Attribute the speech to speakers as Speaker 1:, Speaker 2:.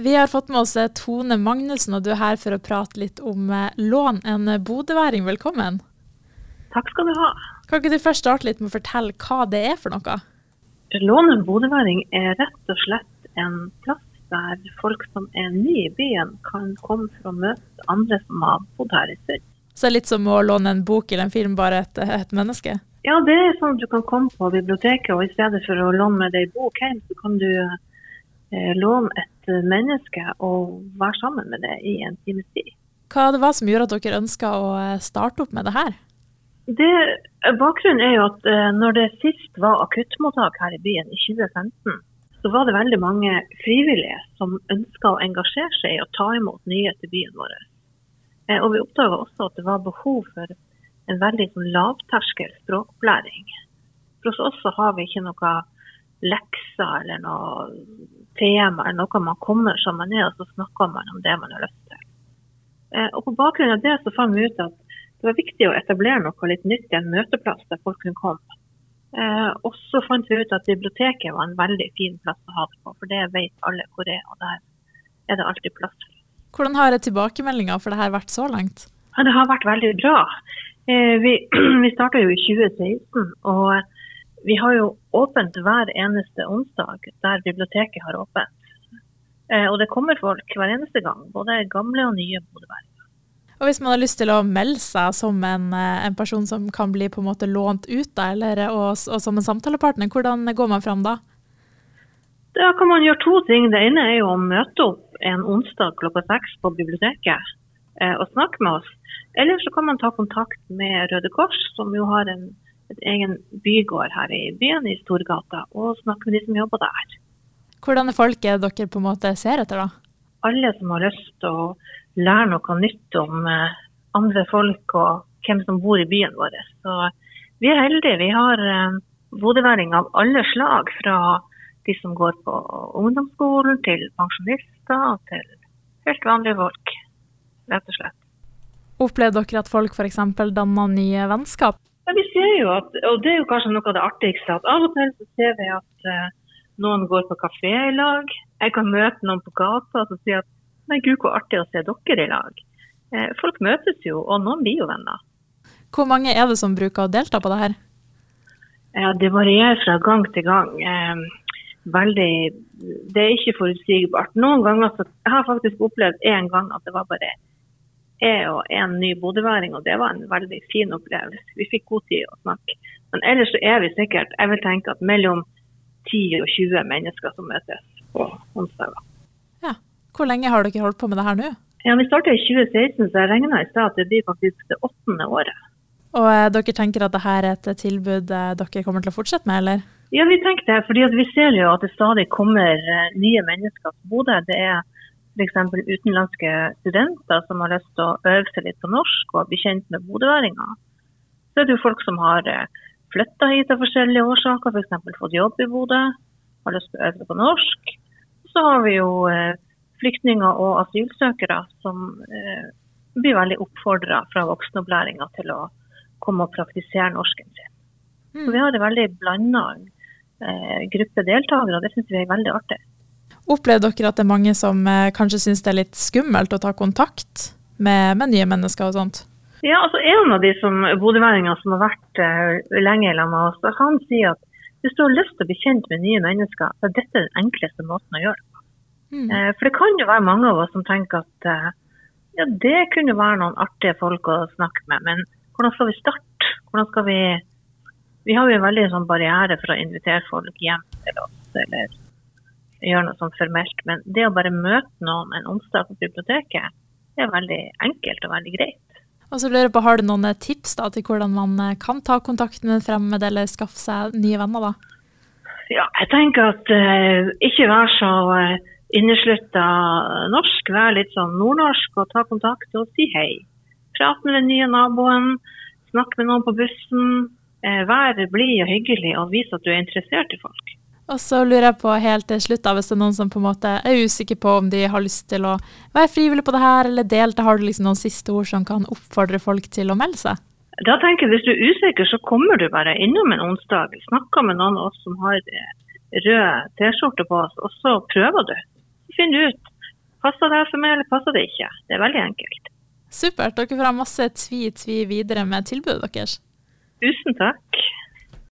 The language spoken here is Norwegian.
Speaker 1: Vi har fått med oss eh, Tone Magnussen, og du er her for å prate litt om eh, lån. En eh, bodøværing, velkommen.
Speaker 2: Takk skal du ha.
Speaker 1: Kan ikke du først starte litt med å fortelle hva det er for noe?
Speaker 2: Lån en bodøværing er rett og slett en plass der folk som er nye i byen, kan komme for å møte andre som har bodd her en stund.
Speaker 1: Så det er litt som å låne en bok eller en film, bare et, et menneske?
Speaker 2: Ja, det er sånn at du kan komme på biblioteket, og i stedet for å låne med deg bok hjem, så kan du eh, låne et menneske og være sammen med det i en times tid.
Speaker 1: Hva det var som gjorde at dere ønska å eh, starte opp med det her?
Speaker 2: Det, bakgrunnen er jo at eh, når det sist var akuttmottak her i byen, i 2015, så var det veldig mange frivillige som ønska å engasjere seg i å ta imot nye til byen vår. Eh, og vi oppdaga også at det var behov for en veldig sånn, lavterskel språkopplæring. For hos oss så har vi ikke noe lekser eller noe tema eller noe man kommer som man er, og så snakker man om det man har lyst til. Eh, og På bakgrunn av det så fant vi ut at det var viktig å etablere noe litt nytt i en møteplass der folk kunne komme. Eh, og så fant vi ut at biblioteket var en veldig fin plass å ha det på, for det vet alle hvor det er. Og der er det alltid plass for.
Speaker 1: Hvordan har tilbakemeldinga for det her vært så langt?
Speaker 2: Ja, det har vært veldig bra. Eh, vi, vi starta jo i 2016, og vi har jo åpent hver eneste onsdag der biblioteket har åpent. Eh, og det kommer folk hver eneste gang, både gamle og nye bodøværinger.
Speaker 1: Og hvis man har lyst til å melde seg som en, eh, en person som kan bli på en måte lånt ut, da, eller, og, og som en samtalepartner, hvordan går man fram da?
Speaker 2: Da kan man gjøre to ting. Det ene er jo å møte opp en onsdag klokka seks på biblioteket og snakke med oss. Eller så kan man ta kontakt med Røde Kors, som jo har en et egen bygård her i byen, i Storgata, og snakke med de som jobber der.
Speaker 1: Hvordan er folket dere på en måte ser etter, da?
Speaker 2: Alle som har lyst til å lære noe nytt om eh, andre folk og hvem som bor i byen vår. Så vi er heldige. Vi har bodøværing av alle slag, fra de som går på ungdomsskolen, til pensjonister, til helt vanlige folk, rett og slett.
Speaker 1: Opplevde dere at folk f.eks. danna nye vennskap?
Speaker 2: Ja, vi ser jo at, og det er jo kanskje noe av det artigste, at av og til så ser vi at uh, noen går på kafé i lag. Jeg kan møte noen på gata og si at nei gud, hvor artig å se dere i lag. Uh, folk møtes jo, og noen blir jo venner.
Speaker 1: Hvor mange er det som bruker å delta på det her?
Speaker 2: Ja, Det varierer fra gang til gang. Eh, veldig, Det er ikke forutsigbart. Noen ganger så, Jeg har faktisk opplevd en gang at det var bare jeg og en ny bodøværing, og det var en veldig fin opplevelse. Vi fikk god tid å snakke. Men ellers så er vi sikkert jeg vil tenke at mellom 10 og 20 mennesker som møtes på onsdager.
Speaker 1: Ja. Hvor lenge har dere holdt på med det her nå?
Speaker 2: Ja, Vi starta i 2016, så jeg regna i stad at det blir faktisk det åttende året.
Speaker 1: Og eh, dere tenker at dette er et tilbud eh, dere kommer til å fortsette med, eller?
Speaker 2: Ja, vi tenker det. fordi vi ser jo at det stadig kommer eh, nye mennesker til Bodø. Det er f.eks. utenlandske studenter som har lyst til å øve seg litt på norsk og bli kjent med bodøværinger. Så er det jo folk som har eh, flytta hit av forskjellige årsaker, f.eks. fått jobb i Bodø, har lyst til å øve seg på norsk. Så har vi jo eh, flyktninger og asylsøkere som eh, blir veldig oppfordra fra voksenopplæringa til å komme og praktisere norsken sin. Så mm. vi har en veldig blanda gruppe deltakere, og det syns vi er veldig artig.
Speaker 1: Opplevde dere at det er mange som eh, kanskje syns det er litt skummelt å ta kontakt med, med nye mennesker og sånt?
Speaker 2: Ja, altså En av de som bodøværinger som har vært uh, lenge sammen med oss, han sier at hvis du har lyst til å bli kjent med nye mennesker, så er dette den enkleste måten å gjøre det på. Mm. Uh, for det kan jo være mange av oss som tenker at uh, ja, det kunne være noen artige folk å snakke med, men hvordan skal vi starte? Hvordan skal vi Vi har jo en veldig sånn barriere for å invitere folk hjem til oss, eller gjøre noe sånn formelt. Men det å bare møte noen en onsdag på biblioteket, det er veldig enkelt og veldig greit.
Speaker 1: Og så lurer jeg på, Har du noen tips da, til hvordan man eh, kan ta kontakt med en fremmed eller skaffe seg nye venner? da?
Speaker 2: Ja, jeg tenker at uh, ikke vær så uh, inneslutta norsk. Vær litt sånn nordnorsk og ta kontakt og si hei. Prat med den nye naboen, snakk med noen på bussen. Uh, vær blid og hyggelig og vis at du er interessert i folk.
Speaker 1: Og så lurer jeg på helt til slutt, da, hvis det er noen som på en måte er usikker på om de har lyst til å være frivillig på det her, eller delta, har du liksom noen siste ord som kan oppfordre folk til å melde seg?
Speaker 2: Da tenker jeg Hvis du er usikker, så kommer du bare innom en onsdag, snakker med noen av oss som har rød T-skjorte på oss, og så prøver du. Så finner du ut Passer det her for meg, eller passer det ikke? Det er veldig enkelt.
Speaker 1: Supert. Dere får ha masse tvi-tvi videre med tilbudet deres.
Speaker 2: Tusen takk.